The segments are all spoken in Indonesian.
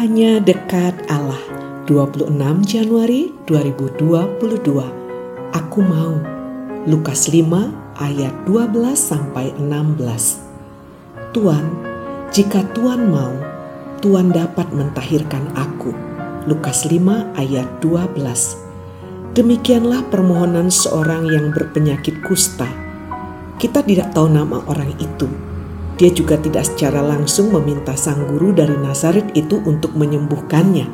hanya dekat Allah. 26 Januari 2022. Aku mau. Lukas 5 ayat 12 sampai 16. Tuhan, jika Tuhan mau, Tuhan dapat mentahirkan aku. Lukas 5 ayat 12. Demikianlah permohonan seorang yang berpenyakit kusta. Kita tidak tahu nama orang itu dia juga tidak secara langsung meminta sang guru dari Nazaret itu untuk menyembuhkannya.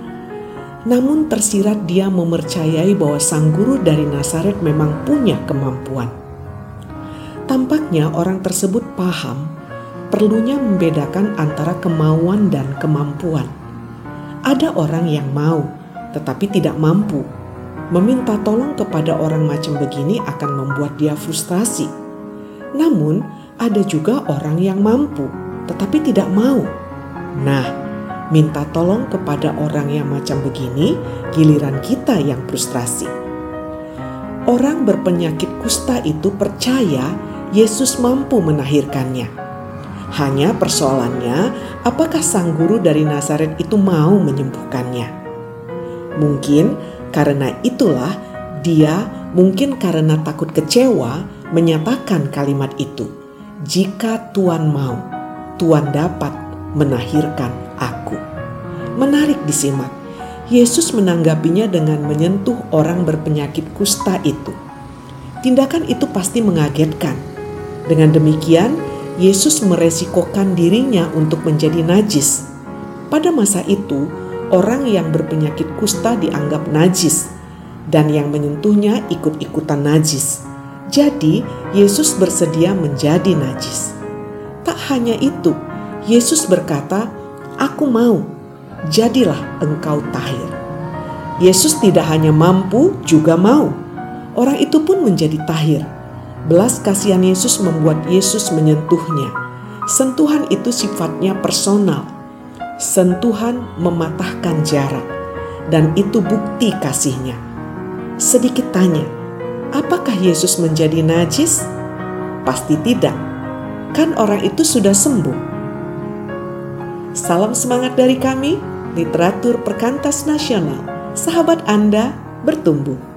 Namun tersirat dia mempercayai bahwa sang guru dari Nazaret memang punya kemampuan. Tampaknya orang tersebut paham perlunya membedakan antara kemauan dan kemampuan. Ada orang yang mau tetapi tidak mampu. Meminta tolong kepada orang macam begini akan membuat dia frustasi. Namun, ada juga orang yang mampu tetapi tidak mau. Nah, minta tolong kepada orang yang macam begini, giliran kita yang frustrasi. Orang berpenyakit kusta itu percaya Yesus mampu menahirkannya. Hanya persoalannya, apakah sang guru dari Nazaret itu mau menyembuhkannya? Mungkin karena itulah dia mungkin karena takut kecewa menyatakan kalimat itu jika Tuhan mau, Tuhan dapat menahirkan aku. Menarik disimak, Yesus menanggapinya dengan menyentuh orang berpenyakit kusta itu. Tindakan itu pasti mengagetkan. Dengan demikian, Yesus meresikokan dirinya untuk menjadi najis. Pada masa itu, orang yang berpenyakit kusta dianggap najis, dan yang menyentuhnya ikut-ikutan najis. Jadi, Yesus bersedia menjadi najis. Tak hanya itu, Yesus berkata, "Aku mau, jadilah engkau tahir." Yesus tidak hanya mampu, juga mau. Orang itu pun menjadi tahir. Belas kasihan Yesus membuat Yesus menyentuhnya. Sentuhan itu sifatnya personal. Sentuhan mematahkan jarak, dan itu bukti kasihnya. Sedikit tanya, Apakah Yesus menjadi najis? Pasti tidak. Kan orang itu sudah sembuh. Salam semangat dari kami, literatur perkantas nasional. Sahabat Anda bertumbuh.